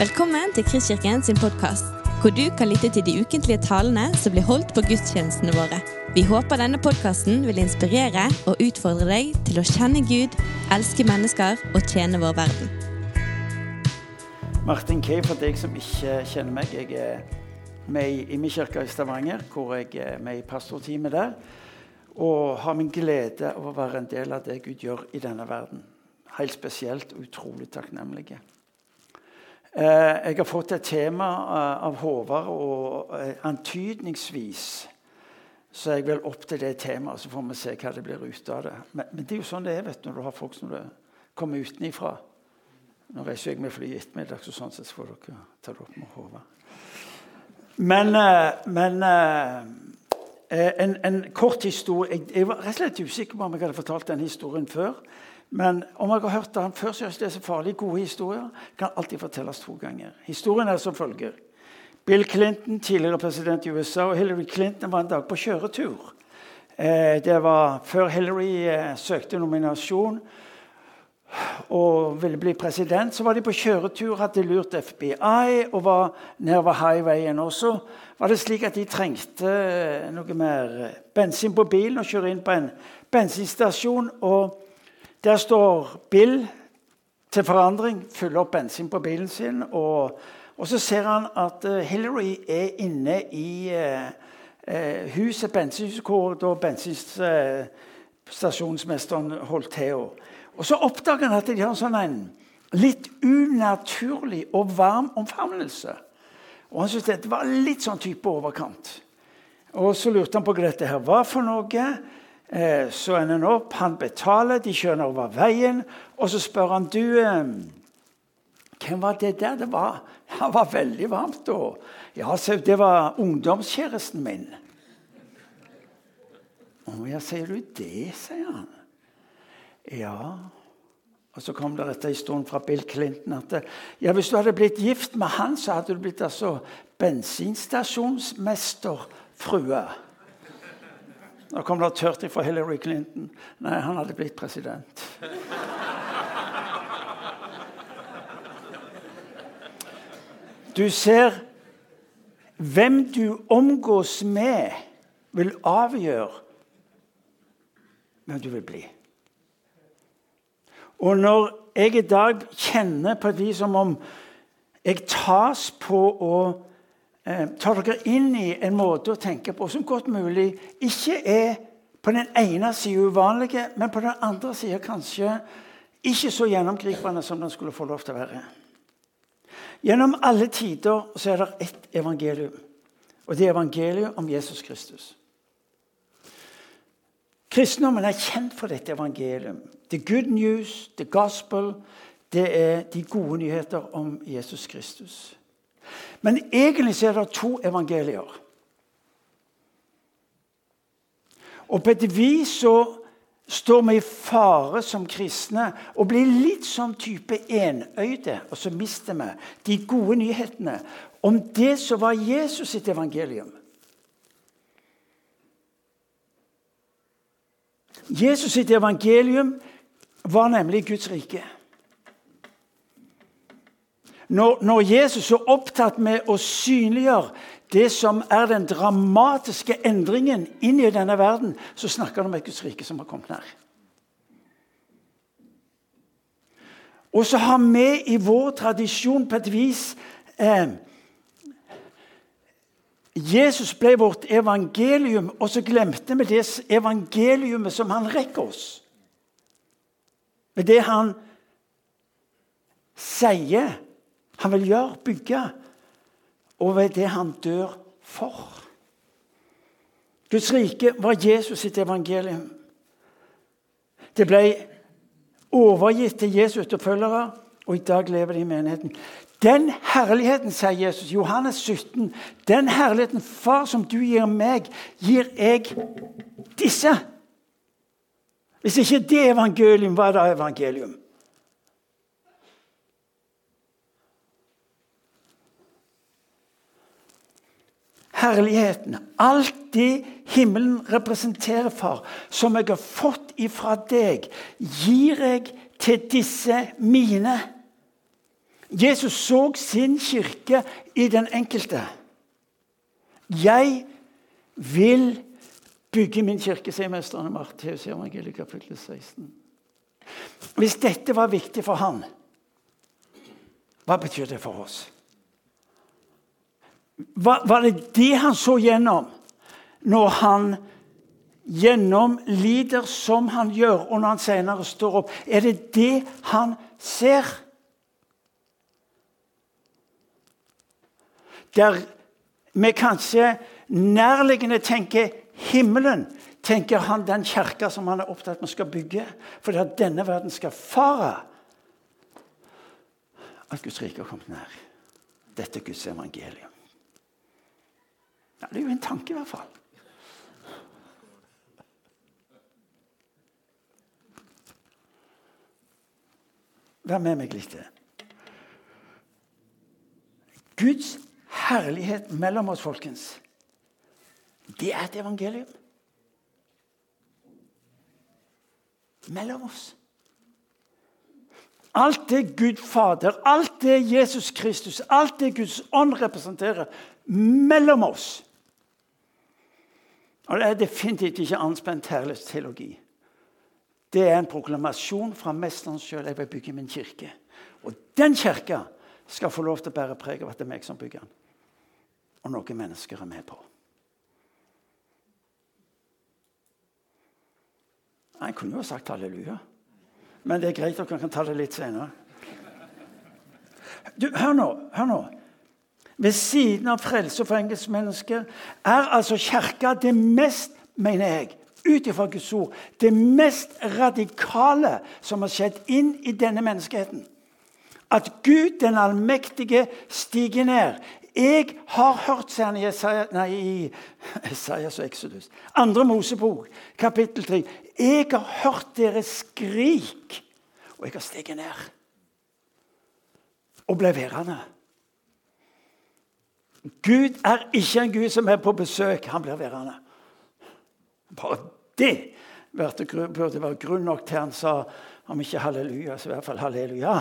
Velkommen til Kristkirken sin podkast, hvor du kan lytte til de ukentlige talene som blir holdt på gudstjenestene våre. Vi håper denne podkasten vil inspirere og utfordre deg til å kjenne Gud, elske mennesker og tjene vår verden. Martin Kay, for deg som ikke kjenner meg. Jeg er med i Immekirka i Stavanger, hvor jeg er med i pastorteamet der. Og har min glede av å være en del av det Gud gjør i denne verden. Helt spesielt utrolig takknemlige. Eh, jeg har fått et tema eh, av Håvard, og eh, antydningsvis så jeg vil opp til det temaet, så får vi se hva det blir ut av det. Men, men, det er jo sånn det er vet du, når du har folk som kommer utenifra. Nå reiser jeg med fly i ettermiddag, så sånn sett får dere ta det opp med Håvard. Men, men en, en, kort historie jeg, var rett og slett usikker på om jeg hadde fortalt den historien før. Men om dere har hørt han før, så er det så farlig. Gode historier kan alltid fortelles to ganger. Historien er som følger. Bill Clinton, tidligere president i USA, og Hillary Clinton var en dag på kjøretur. Eh, det var før Hillary eh, søkte nominasjon og ville bli president. Så var de på kjøretur, hadde lurt FBI og var nedover highwayen. Og så var det slik at de trengte eh, noe mer bensin på bilen og kjøre inn på en bensinstasjon. og der står Bill til forandring, fyller opp bensin på bilen sin. Og, og så ser han at uh, Hillary er inne i uh, uh, huset, bensinhuset hvor bensinstasjonsmesteren holdt til. Og så oppdager han at de har sånn en litt unaturlig og varm omfavnelse. Og han syntes dette var litt sånn type overkant. Og så lurte han på hva dette her var for noe. Eh, så ender han opp, han betaler, de kjører over veien. Og så spør han du, eh, hvem var det der? Det var, det var veldig varmt da. Ja, det var ungdomskjæresten min. Å ja, sier du det, sier han. Ja. Og så kom det etter en stund fra Bill Clinton at ja, hvis du hadde blitt gift med han, så hadde du blitt altså bensinstasjonsmesterfrue. Nå kom det tørt ifra Hillary Clinton. Nei, han hadde blitt president. Du ser hvem du omgås med, vil avgjøre hvem du vil bli. Og når jeg i dag kjenner på et vis som om jeg tas på å tar dere inn i en måte å tenke på som godt mulig ikke er på den ene sida uvanlige, men på den andre sida kanskje ikke så gjennomgripende som den skulle få lov til å være. Gjennom alle tider så er det ett evangelium, og det er evangeliet om Jesus Kristus. Kristendommen er kjent for dette evangelium. The good news, the gospel, det er de gode nyheter om Jesus Kristus. Men egentlig så er det to evangelier. Og på et vis så står vi i fare som kristne og blir litt sånn type enøyde. Og så mister vi de gode nyhetene om det som var Jesus sitt evangelium. Jesus sitt evangelium var nemlig Guds rike. Når, når Jesus er opptatt med å synliggjøre det som er den dramatiske endringen inn i denne verden, så snakker han om et Guds rike som har kommet nær. Og så har vi i vår tradisjon på et vis eh, Jesus ble vårt evangelium, og så glemte vi det evangeliumet som han rekker oss. Med det han sier han vil gjøre, bygge, og ved det han dør for. Guds rike var Jesus sitt evangelium. Det ble overgitt til Jesus etterfølgere, og i dag lever de i menigheten. Den herligheten, sier Jesus, Johannes 17, den herligheten, Far, som du gir meg, gir jeg disse. Hvis ikke det evangelium, hva er da evangelium? Herligheten, alt det himmelen representerer, far, som jeg har fått ifra deg, gir jeg til disse mine. Jesus så sin kirke i den enkelte. Jeg vil bygge min kirke, sier mesteren i Matteus evangeliet kapittel 16. Hvis dette var viktig for han, hva betyr det for oss? Var, var det det han så gjennom når han gjennomlider som han gjør, og når han senere står opp? Er det det han ser? Der vi kanskje nærliggende tenker himmelen, tenker han den kirka som han er opptatt med skal bygge. For at denne verden skal fare. At Guds rike har kommet nær. Dette er Guds evangelium. Ja, det er jo en tanke, i hvert fall. Vær med meg litt. Guds herlighet mellom oss, folkens, det er et evangelium. Mellom oss. Alt det Gud Fader, alt det Jesus Kristus, alt det Guds ånd representerer mellom oss. Og Det er definitivt ikke anspent herlighetsteologi. Det er en proklamasjon fra mesteren sjøl. Jeg vil bygge min kirke. Og den kirka skal få lov til å bære preg av at det er meg som bygger den. Og noen mennesker er med på. Jeg kunne jo sagt halleluja, men det er greit dere kan ta det litt senere. Du, hør nå. hør nå. Ved siden av frelse for enkeltmennesker er altså kirka det mest, mener jeg, ut ifra Guds ord, det mest radikale som har skjedd inn i denne menneskeheten. At Gud den allmektige stiger ned. Jeg har hørt, sier han i Esaias og Exodus, andre Mosebok, kapittel 3. Jeg har hørt deres skrik, og jeg har steget ned. Og ble værende. Gud er ikke en Gud som er på besøk. Han blir værende. Bare det burde være grunn nok til han sa om ikke halleluja, så i hvert fall halleluja.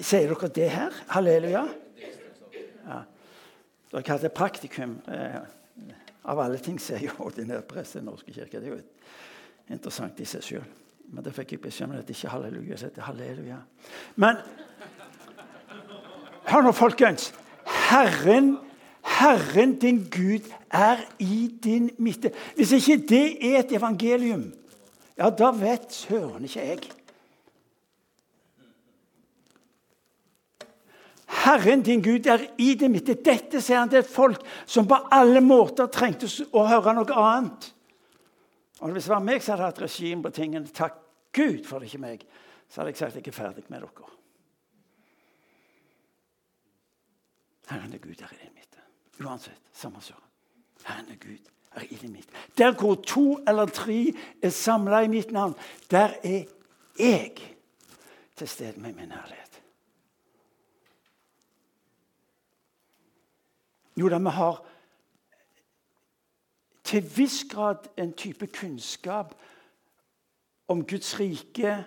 Sier dere det her? Halleluja? Ja. Dere det praktikum. Eh, av alle ting sier jo ordinær prest i Den norske kirke. Det er jo interessant i seg sjøl. Men det fikk jeg beskjed om at det ikke halleluja, så heter halleluja. Men hør nå, folkens. Herren Herren din Gud er i din midte. Hvis ikke det er et evangelium, ja, da vet søren ikke jeg. Herren din Gud er i din midte. Dette sier han til et folk som på alle måter trengte å høre noe annet. Og Hvis det var meg som hadde hatt regime på tingene, takk Gud for det ikke meg, så hadde jeg sagt at jeg er ferdig med dere. Herren er Gud er i det midte. Uansett, samme søren. Herren er Gud er i det midte. Der hvor to eller tre er samla i mitt navn, der er jeg til stede med min herlighet. Jo da, vi har til viss grad en type kunnskap om Guds rike,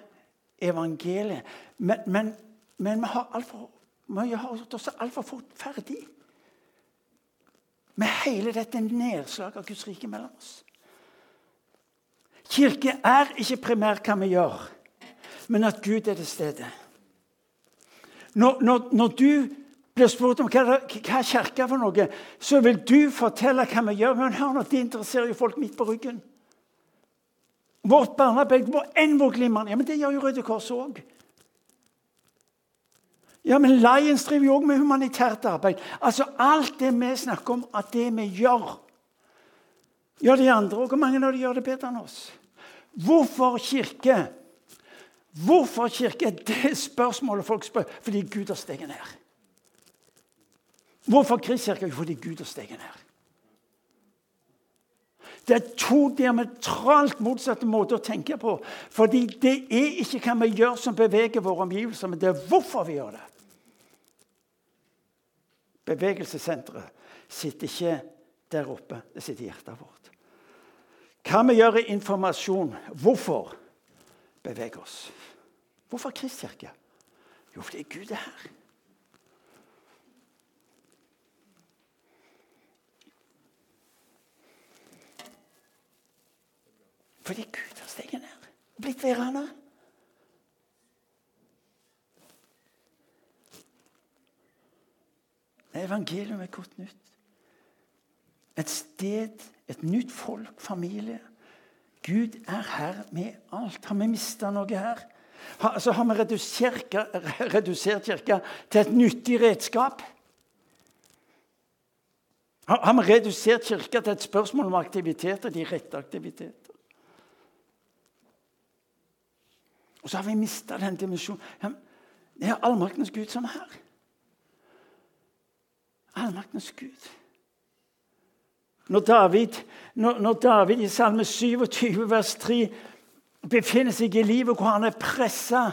evangeliet. Men, men, men vi har altfor vi har også altfor fort ferdig med hele dette nedslaget av Guds rike mellom oss. Kirke er ikke primært hva vi gjør, men at Gud er til stede. Når, når, når du blir spurt om hva, hva er for noe, så vil du fortelle hva vi gjør. Men hør nå, det interesserer jo folk midt på ryggen. Vårt barnearbeid må enn hvor glimrende. Ja, men det gjør jo Røde Kors òg. Ja, men Lions driver jo òg med humanitært arbeid. Altså Alt det vi snakker om, at det vi gjør, gjør de andre òg. Hvor mange av de gjør det bedre enn oss? Hvorfor kirke? Hvorfor kirke Det er spørsmålet folk spør fordi Gud har steget ned. Hvorfor kristkirke? Fordi Gud har steget ned. Det er to diametralt motsatte måter å tenke på. Fordi det er ikke hva vi gjør som beveger våre omgivelser, men det er hvorfor vi gjør det. Bevegelsessenteret sitter ikke der oppe, det sitter i hjertet vårt. Hva vi gjør i informasjon, hvorfor beveger oss. Hvorfor kristkirke? Jo, fordi Gud er her. Fordi Gud har steget ned og blitt værende. Evangelium er godt nytt. Et sted, et nytt folk, familie. Gud er her med alt. Har vi mista noe her? Har, altså, har vi redusert redusert kirka til et nyttig redskap? Har, har vi redusert kirka til et spørsmål om aktiviteter, de rette aktiviteter? Og så har vi mista den dimensjonen. Det er allmaktens Gud som er her. Allmaktens Gud. Når David, når, når David i Salme 27, vers 3 befinner seg i livet hvor han er pressa,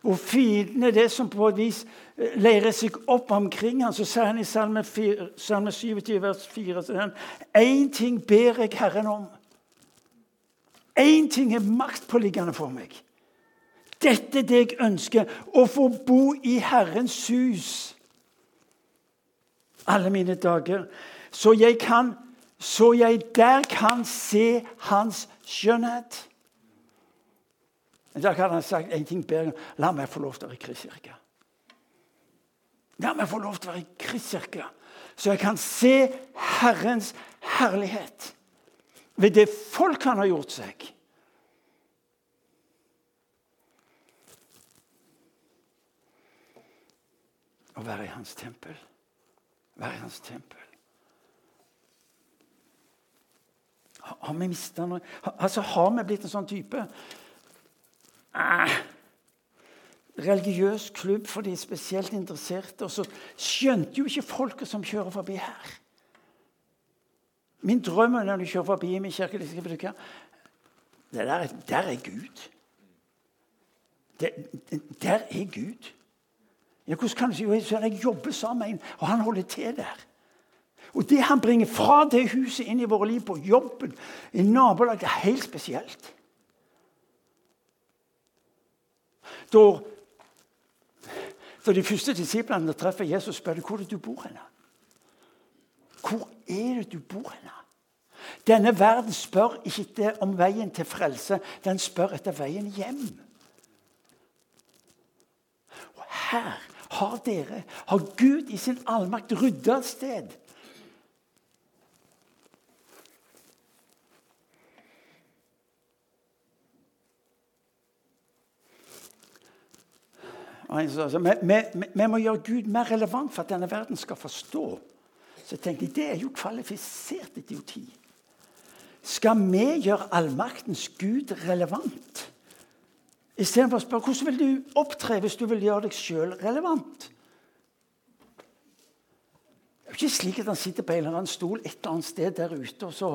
hvor fienden er det som på et vis eh, leirer seg opp omkring ham, så sier han i Salme, 4, Salme 27, vers 4 så han, Én ting ber jeg Herren om. Én ting er maktpåliggende for meg. Dette er det jeg ønsker, å få bo i Herrens hus alle mine dager, så jeg, kan, så jeg der kan se Hans skjønnhet. Da kan han sagt en ting bedre. La meg få lov til å være i Kristkirka. La meg få lov til å være i Kristkirka, så jeg kan se Herrens herlighet ved det folk han har gjort seg. Å være i hans tempel. Være hans tempel. Har vi mista noe? Altså, har vi blitt en sånn type eh, religiøs klubb for de spesielt interesserte? Og så skjønte jo ikke folket som kjører forbi her. Min drøm er når du kjører forbi min kirke det der, der er Gud. Det, der er Gud. Ja, hvordan kan du si Jeg jobber sammen med en, og han holder til der. Og det han bringer fra det huset inn i våre liv, på jobben, i nabolaget, er helt spesielt. Da, da de første disiplene treffer Jesus, spør de hvor er det du bor henne. Hvor er det du bor henne? Denne verden spør ikke om veien til frelse, den spør etter veien hjem. Og her har dere, har Gud i sin allmakt rydda et sted. Vi, vi, vi, må gjøre Gud mer relevant for at denne verden skal forstå. Så jeg tenkte, Det er jo kvalifisert idioti. Skal vi gjøre allmaktens Gud relevant? Istedenfor å spørre hvordan vil du opptre hvis du vil gjøre deg sjøl relevant. Det er jo ikke slik at han sitter på en eller annen stol et eller annet sted der ute og, så,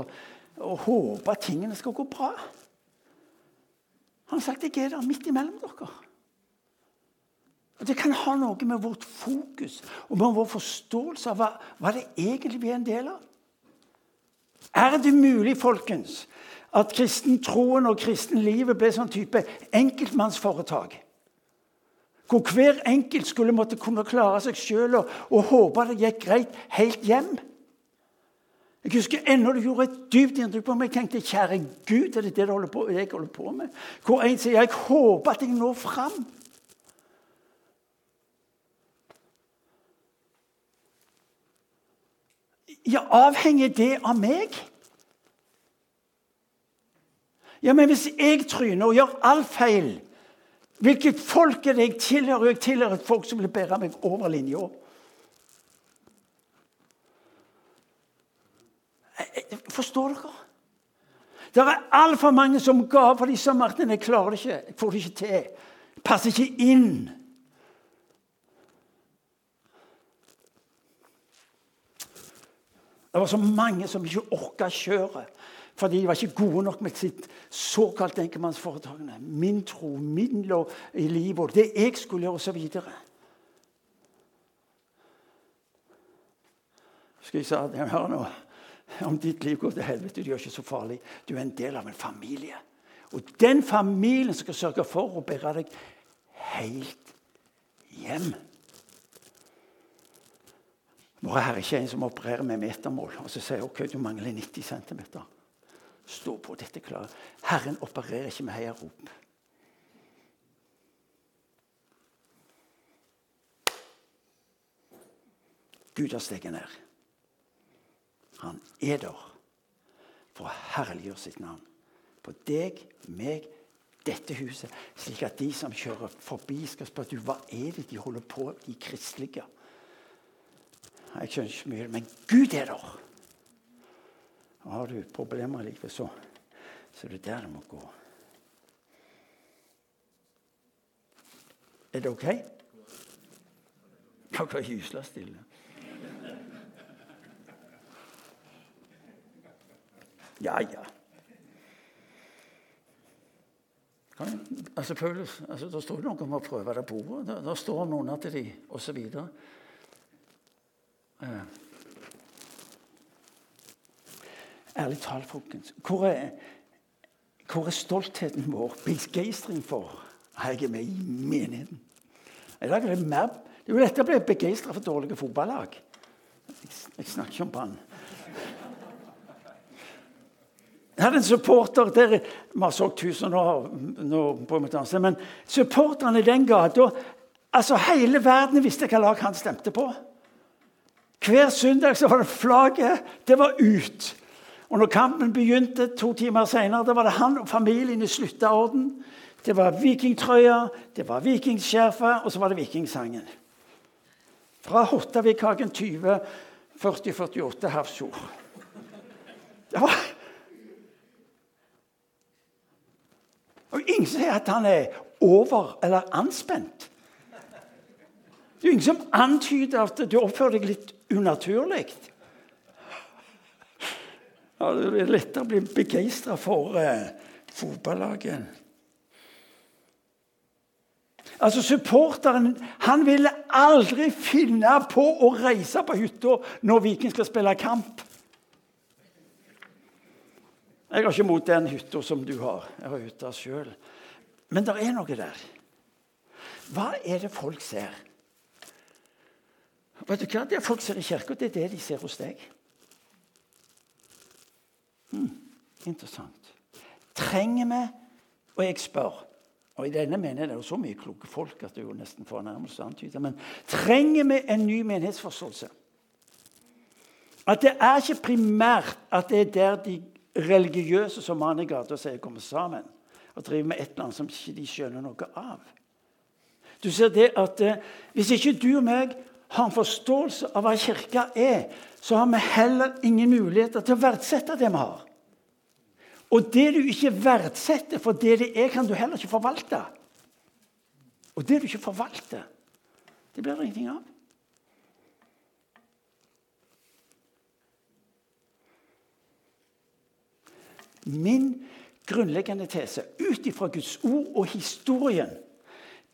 og håper at tingene skal gå bra. Han har sagt jeg er der midt imellom dere. Og Det kan ha noe med vårt fokus og med vår forståelse av hva, hva det egentlig er en del av. Er det mulig, folkens, at kristentroen og kristenlivet ble sånn type enkeltmannsforetak. Hvor hver enkelt skulle måtte kunne klare seg sjøl og, og håpe det gikk greit helt hjem. Jeg husker ennå det gjorde et dypt inntrykk på meg. Jeg tenkte kjære Gud, er det det holder på, jeg holder på med? Hvor en sier jeg håper at jeg når fram. Ja, avhenger det av meg? Ja, men hvis jeg tryner og gjør alt feil, hvilket folk er det jeg tilhører? Jeg tilhører et folk som vil bære meg over linja. Forstår dere? Det er altfor mange som gaver for disse Martin, jeg klarer det ikke. Jeg får det ikke til. Passer ikke inn. Det var så mange som ikke orka kjøre. Fordi de var ikke gode nok med sitt såkalt enkeltmannsforetakende. Min tro, min lov i livet, det jeg skulle gjøre, osv. Skal jeg si hører nå, om ditt liv går til helvete, det gjør ikke så farlig. Du er en del av en familie. Og den familien skal sørge for å bære deg helt hjem. Vår Herre er ikke en som opererer med metermål og så sier ok, du mangler 90 cm. Stå på, dette klarer Herren opererer ikke med heiarop. Gud har steget ned. Han er der for å herliggjøre sitt navn. På deg, meg, dette huset. Slik at de som kjører forbi, skal spørre hva er det de holder på de kristelige. Jeg skjønner ikke mye, men Gud er der. Har du problemer i livet, så, så er det der det må gå. Er det OK? Dere er gysla stille. Ja, ja. Kan, altså, føles, altså, da står noe om å prøve det på ordet. Da, da står noen til de, osv. Ærlig talt, folkens. Hvor er, hvor er stoltheten vår? Begeistring for jeg er med i menigheten? Er det mer Det er jo dette å bli begeistra for dårlige fotballag. Jeg, jeg snakker ikke om Brann. Jeg hadde en supporter der, Vi har solgt tusen år nå, på en men supporterne i den gata altså Hele verden visste hva lag han stemte på. Hver søndag så var det flagget. Det var ut. Og når kampen begynte to timer seinere, var det han og familien i sluttorden. Det var vikingtrøya, det var vikingskjerfet, og så var det vikingsangen. Fra Hottavikhagen 20 4048 Havsjord. Det var Og ingen sier at han er over eller anspent. Det er ingen som antyder at du oppfører deg litt unaturlig. Ja, det er lettere å bli begeistra for eh, fotballaget. Altså, Supporteren han ville aldri finne på å reise på hytta når Viking skal spille kamp. Jeg har ikke mot den hytta som du har. Jeg har hytta sjøl. Men det er noe der. Hva er det folk ser? Vet du hva? Det folk ser i kirka, det er det de ser hos deg. Hmm, interessant. Trenger vi Og jeg spør og I denne menigheten er det så mye kloke folk at det er jo nesten fornærmelse å antyde. Men trenger vi en ny menighetsforståelse? At det er ikke primært at det er der de religiøse som mannen i gata sier kommer sammen og driver med et eller annet som ikke de skjønner noe av. Du ser det at eh, Hvis ikke du og meg har en forståelse av hva kirka er, så har vi heller ingen muligheter til å verdsette det vi har. Og det du ikke verdsetter for det det er, kan du heller ikke forvalte. Og det du ikke forvalter, det blir det ingenting av. Min grunnleggende tese ut ifra Guds ord og historien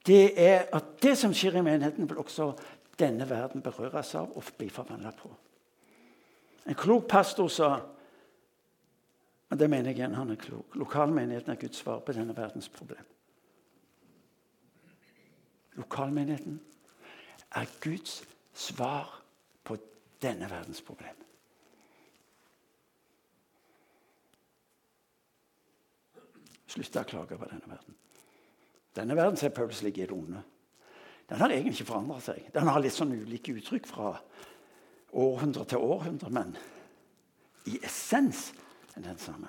det er at det som skjer i menigheten, vil også denne verden berøres av og blir forvandla på. En klok pastor sa og det mener jeg igjen, han er klok. Lokalmenigheten er Guds svar på denne verdens problem. Lokalmenigheten er Guds svar på denne verdens problem. Slutt å klage på denne verden. Denne verden ser Paulus ligger i det onde. Den har egentlig ikke forandra seg. Den har litt sånn ulike uttrykk fra århundre til århundre, men i essens er den samme.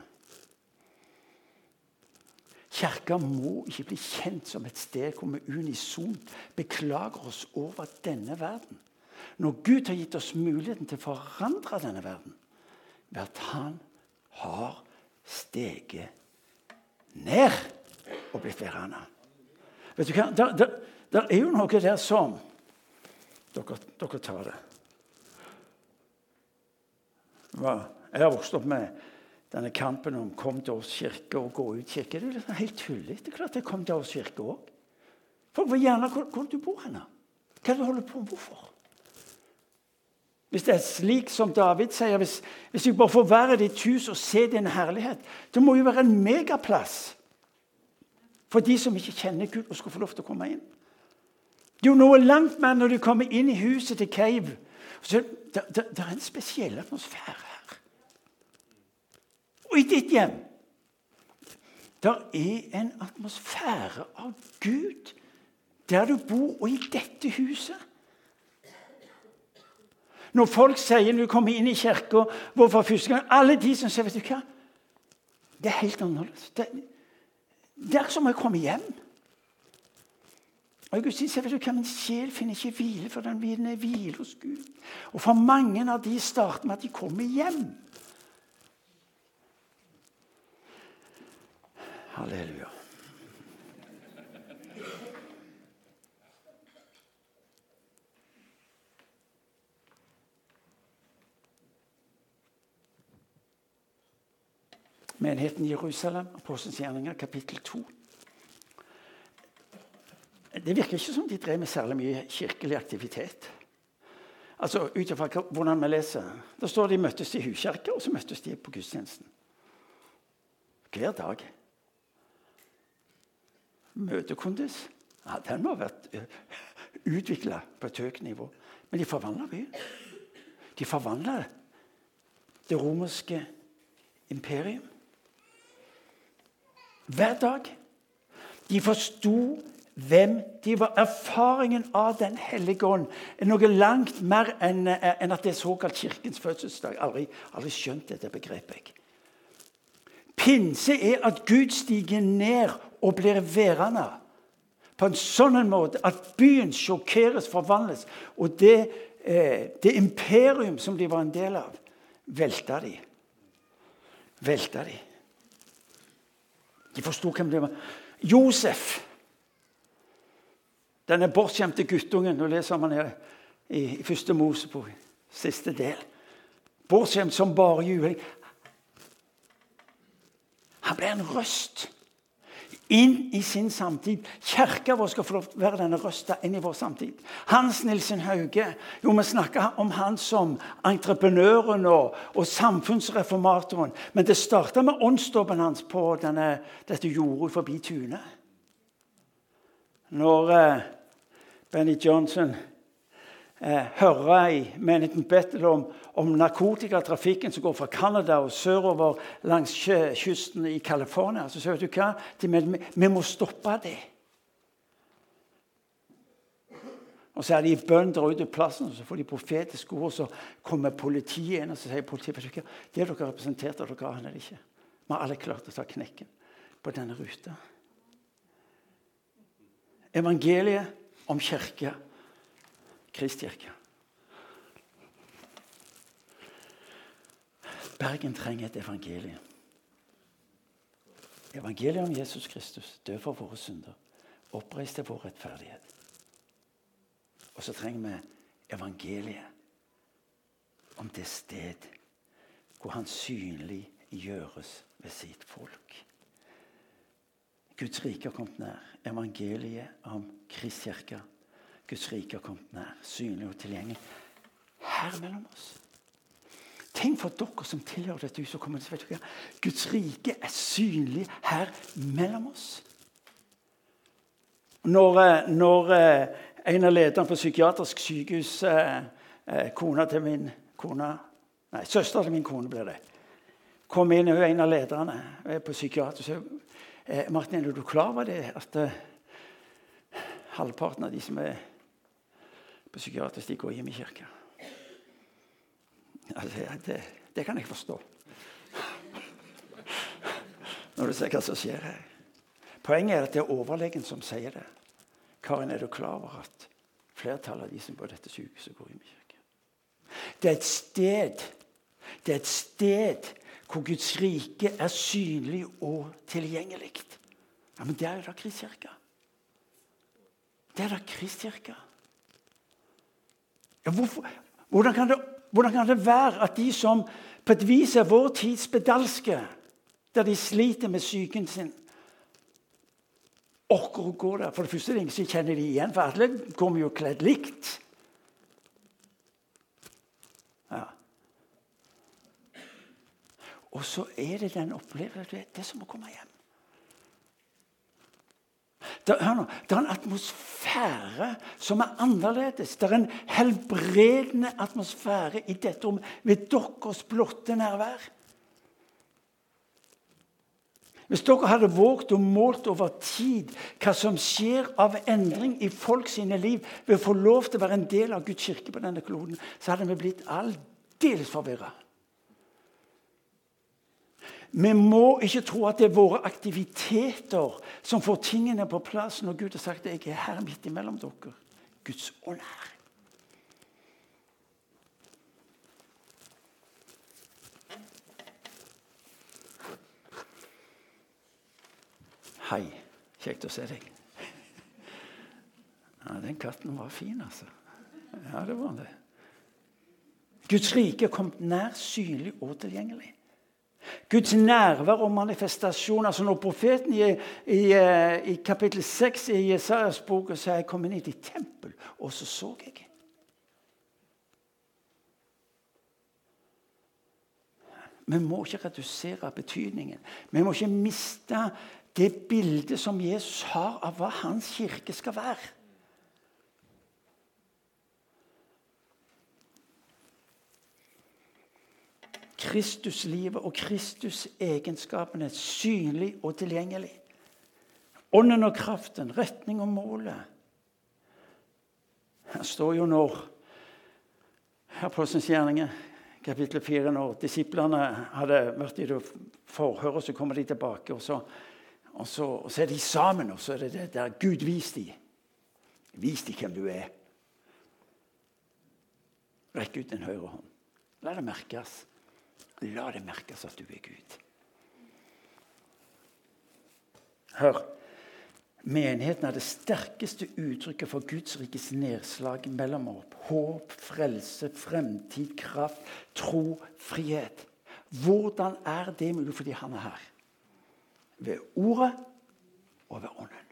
Kirka må ikke bli kjent som et sted hvor vi unisont beklager oss over denne verden. Når Gud har gitt oss muligheten til å forandre denne verden ved at Han har steget ned og blitt værende. Vet du hva? Der, der, der, er jo noe der som Dere, dere tar det. Jeg har vokst opp med denne kampen om 'kom til oss kirke' og 'gå ut kirke'. Det er liksom helt tullete. Det er klart jeg kom til oss kirke òg. Folk vil gjerne hvor, hvor du bor henne. Hva er det du holder på med? Hvorfor? Hvis det er slik som David sier, hvis, hvis jeg bare får være i ditt hus og se din herlighet Det må jo være en megaplass for de som ikke kjenner Gud, og skal få lov til å komme inn. Det er jo noe langt mer når du kommer inn i huset til Cave. Så det, det, det er en spesiell atmosfære her. Og i ditt hjem Det er en atmosfære av Gud der du bor, og i dette huset. Når folk sier når du kommer inn i kirka for første gang Alle de som sier vet du hva? Det er helt annerledes. Det, det er som å komme hjem. Augustin sier hva, Min sjel finner ikke hvile, for den vinner hvile hos Gud. Og For mange av de starter med at de kommer hjem. Halleluja. Menigheten Jerusalem, Apostelens gjerninger, kapittel 2. Det virker ikke som de drev med særlig mye kirkelig aktivitet. Altså, Ut ifra hvordan vi leser. Da står de møttes i huskirka, og så møttes de på gudstjenesten. Hver dag. Møtekondis ja, den må ha vært eh, utvikla på et høyt nivå. Men de forvandla byen. De forvandla det romerske imperium. Hver dag. De forsto hvem de var. Erfaringen av Den hellige ånd er noe langt mer enn, eh, at det er såkalt Kirkens fødselsdag. Aldri, aldri skjønt dette begrepet. Pinse er at Gud stiger ned og blir værende på en sånn måte at byen sjokkeres, forvandles. Og det, eh, det imperium som de var en del av, velta de. Velta de. De forsto hvem det var. Josef, denne bortskjemte guttungen Nå leser man her i, i første Mosebok, siste del. Bortskjemt som bare juling. Han ble en røst inn i sin samtid. Kirka vår skal få være denne røsta inn i vår samtid. Hans Nilsen Hauge jo Vi snakker om han som entreprenøren og, og samfunnsreformatoren. Men det starta med åndsdåpen hans på denne, dette jordet forbi tunet. Når eh, Benny Johnson eh, høre i menigheten Bethel om, om narkotikatrafikken som går fra Canada og sørover langs kysten i California. Så sier du hva? Vi, må stoppe det. Og så er de bønder ute på plassen, og så får de profetiske ord. Så kommer politiet inn og så sier politiet, det dere representerte, dere aner det ikke. Vi har alle klart å ta knekken på denne ruta. Evangeliet om kirke Kristkirke. Bergen trenger et evangelium. Evangeliet om Jesus Kristus, død for våre synder, oppreist til vår rettferdighet. Og så trenger vi evangeliet om det sted hvor han synlig gjøres ved sitt folk. Guds rike har kommet nær. Evangeliet om Kristkirka Guds rike har kommet nær, synlig og tilgjengelig. Her mellom oss. Tenk for dere som tilhører dette huset. kommer til dere, Guds rike er synlig her mellom oss. Når, eh, når eh, en av lederne på psykiatrisk sykehus, eh, kona til min kone Nei, søstera til min kone ble det. Kom inn, Hun er en av lederne på psykiatrisk. Martin, er du klar over det? At halvparten av de som er på psykiatrisk de går hjem i kirka. Altså, det, det, kan jeg forstå. Når du ser hva som skjer her. Poenget er at det er overlegen som sier det. Karin, er du klar over at flertallet av de som er på dette sykehuset, går hjem i kirka? Det er et sted Det er et sted hvor Guds rike er synlig og tilgjengelig. Ja, Men det er jo da Kristkirka. Det er da Kristkirka. Ja, hvorfor, hvordan, kan det, hvordan, kan det, være at de som på et vis er vår tids spedalske, der de sliter med psyken sin, orker å gå der? For det første er det ingen som kjenner de igjen, for alle kommer jo kledd likt. Ja. Og så er det den opplevelsen Det er som å komme hjem. Det, hør nå, det er en atmosfære som er annerledes. Det er en helbredende atmosfære i dette rommet ved deres blotte nærvær. Hvis dere hadde våget og målt over tid hva som skjer av endring i folk sine liv ved å få lov til å være en del av Guds kirke på denne kloden, så hadde vi blitt aldeles forvirra. Vi må ikke tro at det er våre aktiviteter som får tingene på plass når Gud har sagt at 'jeg er her midt imellom dere'. Guds ånd er her. Hei. Kjekt å se deg. Ja, Den katten var fin, altså. Ja, det var det. Guds rike er kommet nær, synlig og tilgjengelig. Guds nærvær og manifestasjon. altså Når profeten i, i, i kapittel 6 i Jesajas bok sier jeg kom inn i ditt tempel, og så så jeg Vi må ikke redusere betydningen. Vi må ikke miste det bildet som Jesus har av hva hans kirke skal være. Kristuslivet og Kristusegenskapene synlig og tilgjengelig. Ånden og kraften, retning og målet. Her står jo når Apostelens gjerninger, kapittel 4, når disiplene hadde vært i det forhøret, så kommer de tilbake. og så og så, og så, er de sammen, og så er det det der Gud vis dem. Vis dem hvem du er. Rekk ut din høyre hånd. La det merkes. La det merkes at du er Gud. Hør. Menigheten er det sterkeste uttrykket for Guds rikes nedslag mellom opp. Håp, frelse, fremtid, kraft, tro, frihet. Hvordan er det mulig fordi han er her? ved ordet og ved ånden.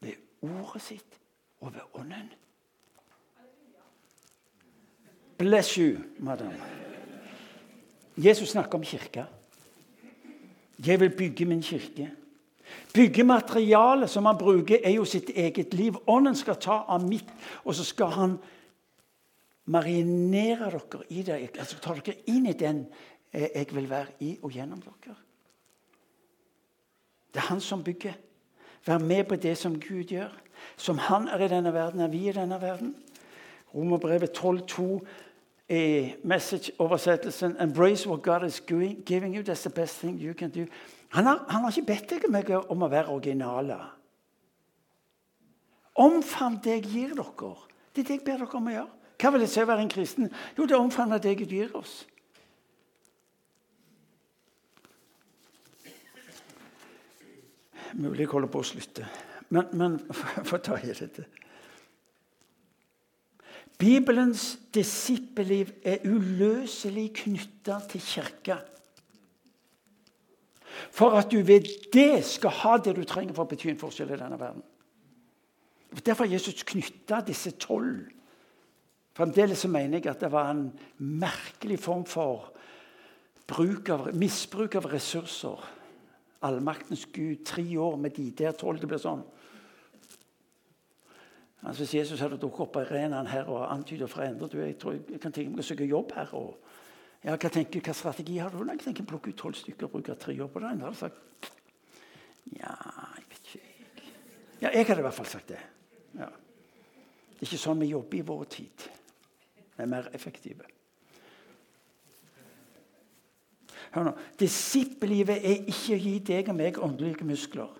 Ved ordet sitt og ved ånden. Bless you, madam. Jesus snakker om kirka. Jeg vil bygge min kirke. Byggematerialet som han bruker, er jo sitt eget liv. Ånden skal ta av mitt, og så skal han marinere dere i det. Altså ta dere inn i den jeg vil være i og gjennom dere. Det er han som bygger. Vær med på det som Gud gjør. Som han er i denne verden, er vi i denne verden. Romerbrevet 12,2 i message-oversettelsen 'Embrace what God is giving you. That's the best thing you can do'. Han har, han har ikke bedt deg meg om å være originale. Omfavn det jeg gir dere. Det er det jeg ber dere om å gjøre. Hva vil det si å være en kristen? Jo, det omfavner det Gud gir oss. Mulig jeg holder på å slutte. Men, men få ta i dette. Bibelens disippelliv er uløselig knytta til kirka. For at du ved det skal ha det du trenger for å bety en forskjell i denne verden. Derfor har Jesus knytta disse tolv. Fremdeles mener jeg at det var en merkelig form for av, misbruk av ressurser allmaktens Gud. Tre år med de der tolv. Det blir sånn. Altså, hvis Jesus hadde dukket opp på arenaen her og antydet for Endre du, jeg, tror jeg kan tenke meg å søke jobb her. Og, ja, hva, tenker, hva strategi har du? Jeg tenker Plukke ut tolv stykker og bruke tre år på det. Jeg hadde sagt ja, jeg vet ikke. Ja, jeg hadde i hvert fall sagt det. Ja. Det er ikke sånn vi jobber i vår tid. Vi er mer effektive. Hør nå, Disippellivet er ikke å gi deg og meg åndelige muskler.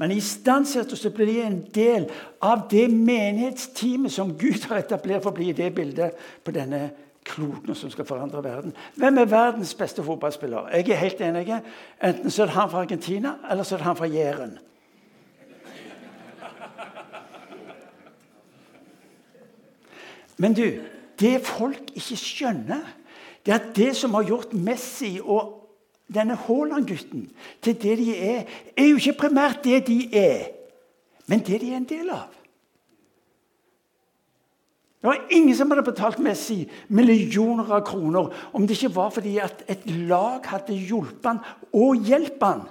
Men istandsatt til å bli en del av det menighetsteamet som Gud har etablert for å bli det bildet på denne kloden som skal forandre verden. Hvem er verdens beste fotballspiller? Jeg er helt enig. Enten så er det han fra Argentina, eller så er det han fra Jæren. Men du, det folk ikke skjønner det er det som har gjort Messi og denne Haaland-gutten til det de er, er jo ikke primært det de er, men det de er en del av. Det var ingen som hadde betalt Messi millioner av kroner om det ikke var fordi at et lag hadde hjulpet han og hjulpet han.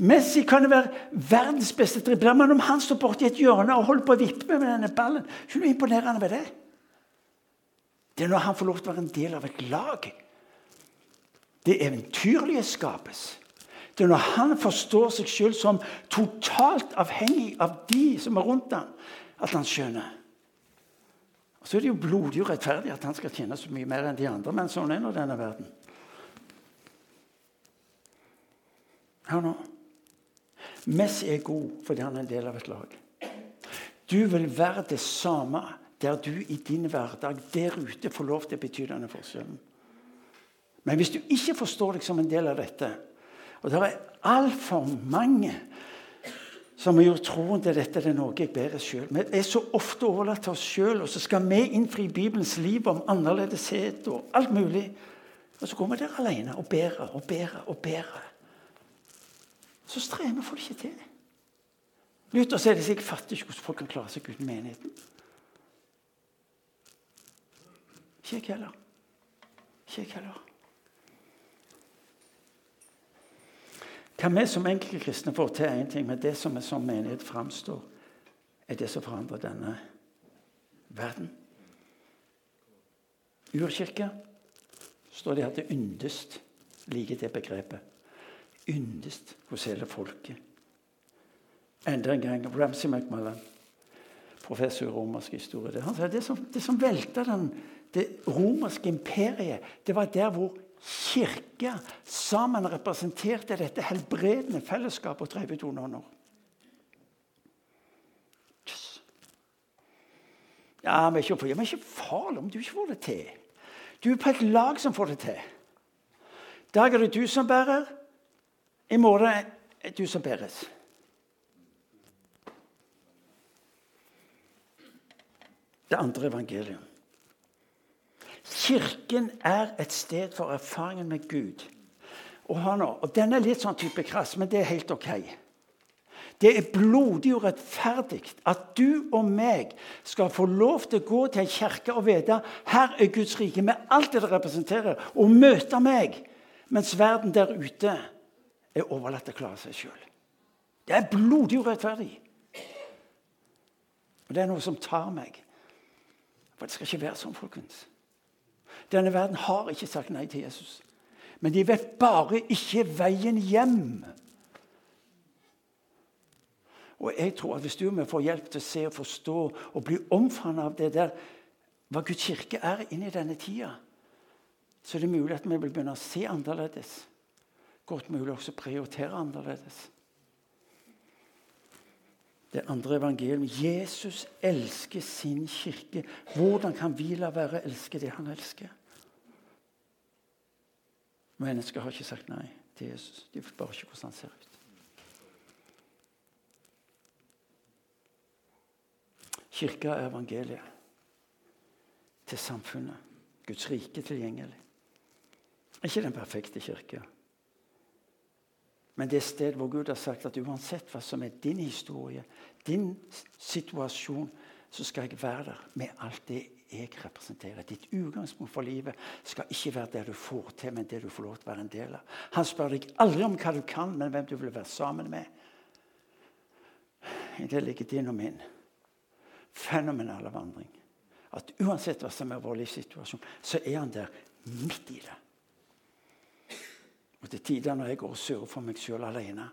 Messi kan være verdens beste dribler, men om han står borti et hjørne og holder på å vippe med denne ballen, ikke noe imponerende ved det. Det er når han får lov til å være en del av et lag. Det eventyrlige skapes. Det er når han forstår seg selv som totalt avhengig av de som er rundt ham, at han skjønner. Og Så er det jo blodig og rettferdig at han skal tjene så mye mer enn de andre, men sånn er nå denne verden. Hør nå. Messi er god fordi han er en del av et lag. Du vil være det samme der du i din hverdag der ute får lov til å bety denne forskjellen. Men hvis du ikke forstår deg som en del av dette Og det er altfor mange som har gjort troen til dette det er noe jeg bærer sjøl. Vi er så ofte overlatt til oss sjøl, og så skal vi innfri Bibelens liv om annerledeshet og alt mulig. Og så går vi der alene og bærer og bærer og bærer så strever folk ikke til. Luther sier det seg fatter ikke hvordan folk kan klare seg uten menigheten. Ikke jeg heller. Ikke jeg heller. Hva vi som enkelte kristne får til, er én ting, men det som vi som menighet framstår, er det som forandrer denne verden. Urkirke står det her til yndest liker det begrepet yndest hos hele folket. Enda en gang Ramsay McMullan, professor i romersk historie, han sa det som, det som velta det romerske imperiet, det var der hvor kirka sammen representerte dette helbredende fellesskapet og drev ut onde ånder. Yes. Ja, men ikke, men ikke farlig om du ikke får det til. Du er på et lag som får det til. I dag er det du som bærer. I morgen er det du som bæres. Det andre evangeliet. Kirken er et sted for erfaringen med Gud. Og, nå, og Den er litt sånn type krass, men det er helt ok. Det er blodig og rettferdig at du og meg skal få lov til å gå til en kirke og vite her er Guds rike med alt det det representerer, og møte meg, mens verden der ute er overlatt til å klare seg sjøl. Det er blodig urettferdig. Og det er noe som tar meg. For det skal ikke være sånn, folkens. Denne verden har ikke sagt nei til Jesus. Men de vet bare ikke veien hjem. Og jeg tror at Hvis du og vi får hjelp til å se og forstå og bli omfavnet av det der, hva Guds kirke er inni denne tida, så er det mulig at vi vil begynne å se annerledes godt mulig også prioritere annerledes. Det andre evangeliet. Jesus elsker sin kirke. Hvordan kan vi la være å elske det han elsker? Mennesker har ikke sagt nei til Jesus. De bare ikke hvordan han ser ut. Kirka er evangeliet til samfunnet. Guds rike tilgjengelig. Ikke den perfekte kirke. Men det sted hvor Gud har sagt at uansett hva som er din historie, din situasjon, så skal jeg være der med alt det jeg representerer. Ditt utgangspunkt for livet skal ikke være det du får til, men det du får lov til å være en del av. Han spør deg aldri om hva du kan, men hvem du vil være sammen med. I det ligger din og min fenomenale vandring. At uansett hva som er vår livssituasjon, så er han der midt i det. Og til tider når jeg går og surrer for meg sjøl alene,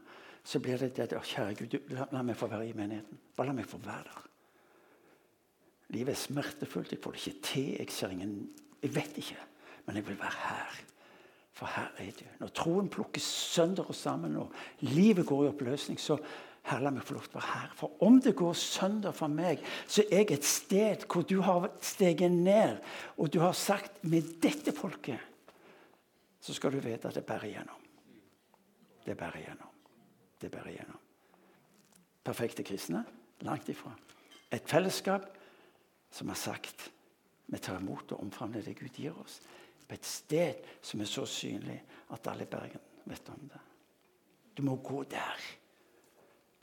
så blir det det Kjære Gud, la, la, meg få være i menigheten. Bare la meg få være der. Livet er smertefullt. Jeg får det ikke til. Jeg ser ingen Jeg vet ikke. Men jeg vil være her. For her er du. Når troen plukkes sønder og sammen, og livet går i oppløsning, så Herre, la meg få lov til å være her. For om det går sønder for meg, så er jeg et sted hvor du har steget ned, og du har sagt med dette folket så skal du vite at det bærer igjennom. Det bærer igjennom. Det bærer igjennom. Perfekte kristne? Langt ifra. Et fellesskap som har sagt vi tar imot og omfavner det Gud gir oss. På et sted som er så synlig at alle i Bergen vet om det. Du må gå der,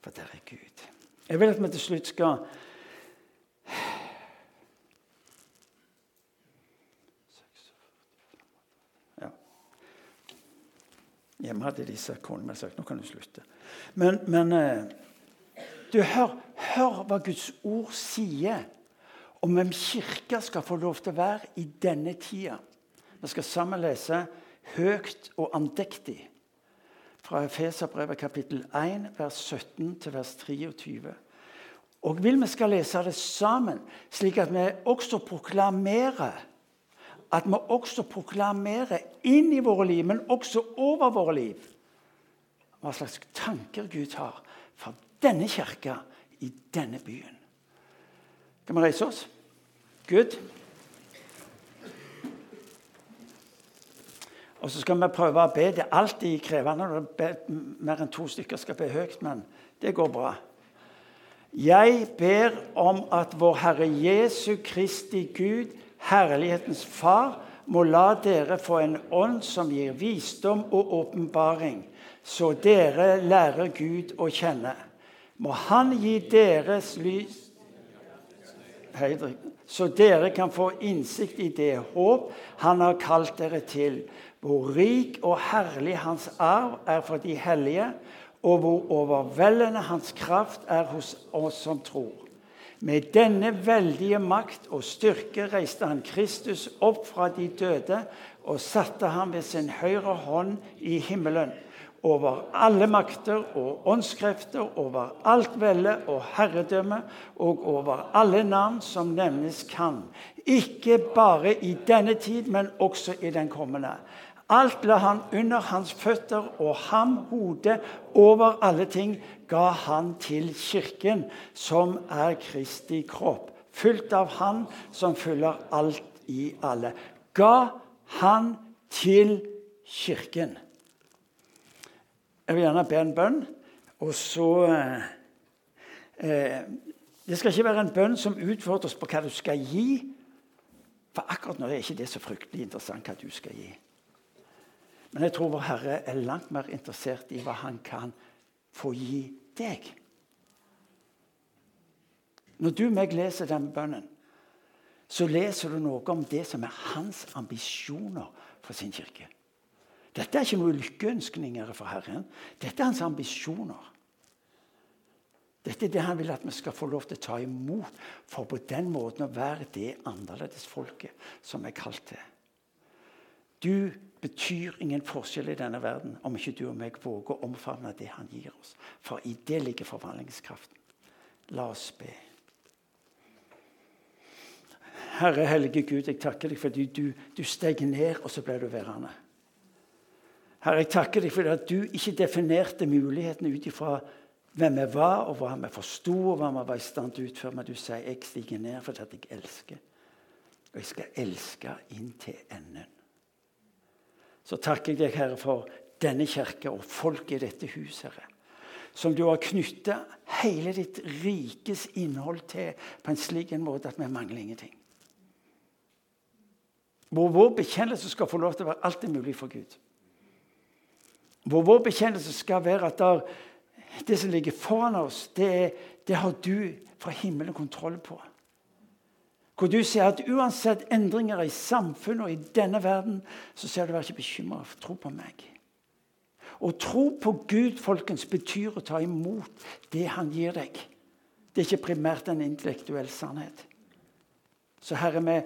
for der er Gud. Jeg vil at vi til slutt skal Hjemme hadde de sagt kona mi sagt nå kan du slutte. Men, men eh, du, hør, hør hva Guds ord sier om hvem kirka skal få lov til å være i denne tida. Vi skal sammen lese høyt og andektig fra Efeserbrevet kapittel 1, vers 17 til vers 23. Og vil vi skal lese det sammen, slik at vi også proklamerer at vi også proklamerer inn i våre liv, men også over våre liv, hva slags tanker Gud har for denne kirka i denne byen. Kan vi reise oss? Good. Og så skal vi prøve å be. Det er alltid krevende når mer enn to stykker skal be høyt, men det går bra. Jeg ber om at vår Herre Jesu Kristi Gud, herlighetens Far, må la dere få en ånd som gir visdom og åpenbaring, så dere lærer Gud å kjenne. Må Han gi deres lys så dere kan få innsikt i det håp Han har kalt dere til hvor rik og herlig hans arv er for de hellige, og hvor overveldende hans kraft er hos oss som tror. Med denne veldige makt og styrke reiste han Kristus opp fra de døde og satte ham ved sin høyre hånd i himmelen, over alle makter og åndskrefter, over alt velde og herredømme og over alle navn som nevnes kan. Ikke bare i denne tid, men også i den kommende. Alt la han under hans føtter, og ham, hodet over alle ting, ga han til kirken, som er Kristi kropp, fylt av Han som fyller alt i alle. Ga han til kirken. Jeg vil gjerne be en bønn, og så eh, eh, Det skal ikke være en bønn som utfordrer oss på hva du skal gi. For akkurat nå er ikke det så fryktelig interessant hva du skal gi. Men jeg tror vår Herre er langt mer interessert i hva han kan få gi deg. Når du og meg leser den bønnen, så leser du noe om det som er hans ambisjoner for sin kirke. Dette er ikke noen lykkeønskninger for Herren. Dette er hans ambisjoner. Dette er det han vil at vi skal få lov til å ta imot, for på den måten å være det annerledesfolket som er kalt til. Du betyr ingen forskjell i denne verden om ikke du og meg våger å omfavne det han gir oss. For i det ligger forvandlingskraften. La oss be. Herre hellige Gud, jeg takker deg fordi du, du steg ned, og så ble du værende. Herre, jeg takker deg for at du ikke definerte mulighetene ut ifra hvem vi var, og hva vi forsto, og hva vi var i stand til å utføre. Men du sier jeg stiger ned fordi at jeg elsker. Og jeg skal elske inn til enden så takker jeg deg, Herre, for denne kirka og folk i dette huset, Herre. Som du har knytta hele ditt rikes innhold til på en slik en måte at vi mangler ingenting. Hvor vår bekjennelse skal få lov til å være alt er mulig for Gud. Hvor vår bekjennelse skal være at der, det som ligger foran oss, det, det har du fra himmelen kontroll på. Hvor du sier at uansett endringer i samfunnet og i denne verden, så sier du vær ikke bekymra. Tro på meg. Å tro på Gud folkens, betyr å ta imot det han gir deg. Det er ikke primært en intellektuell sannhet. Så Herre, vi,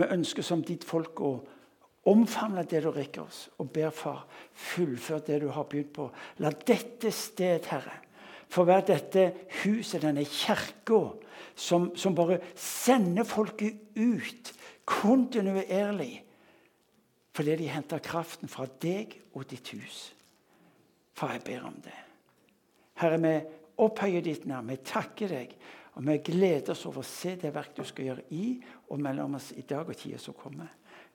vi ønsker som ditt folk å omfavne det du rekker oss, og ber Far, fullfør det du har begynt på. La dette sted, Herre, få være dette huset, denne kirka, som, som bare sender folket ut kontinuerlig fordi de henter kraften fra deg og ditt hus. Far, jeg ber om det. Herre, vi opphøyer ditt navn. Vi takker deg. Og vi gleder oss over å se det verk du skal gjøre i og mellom oss i dag og tida som kommer.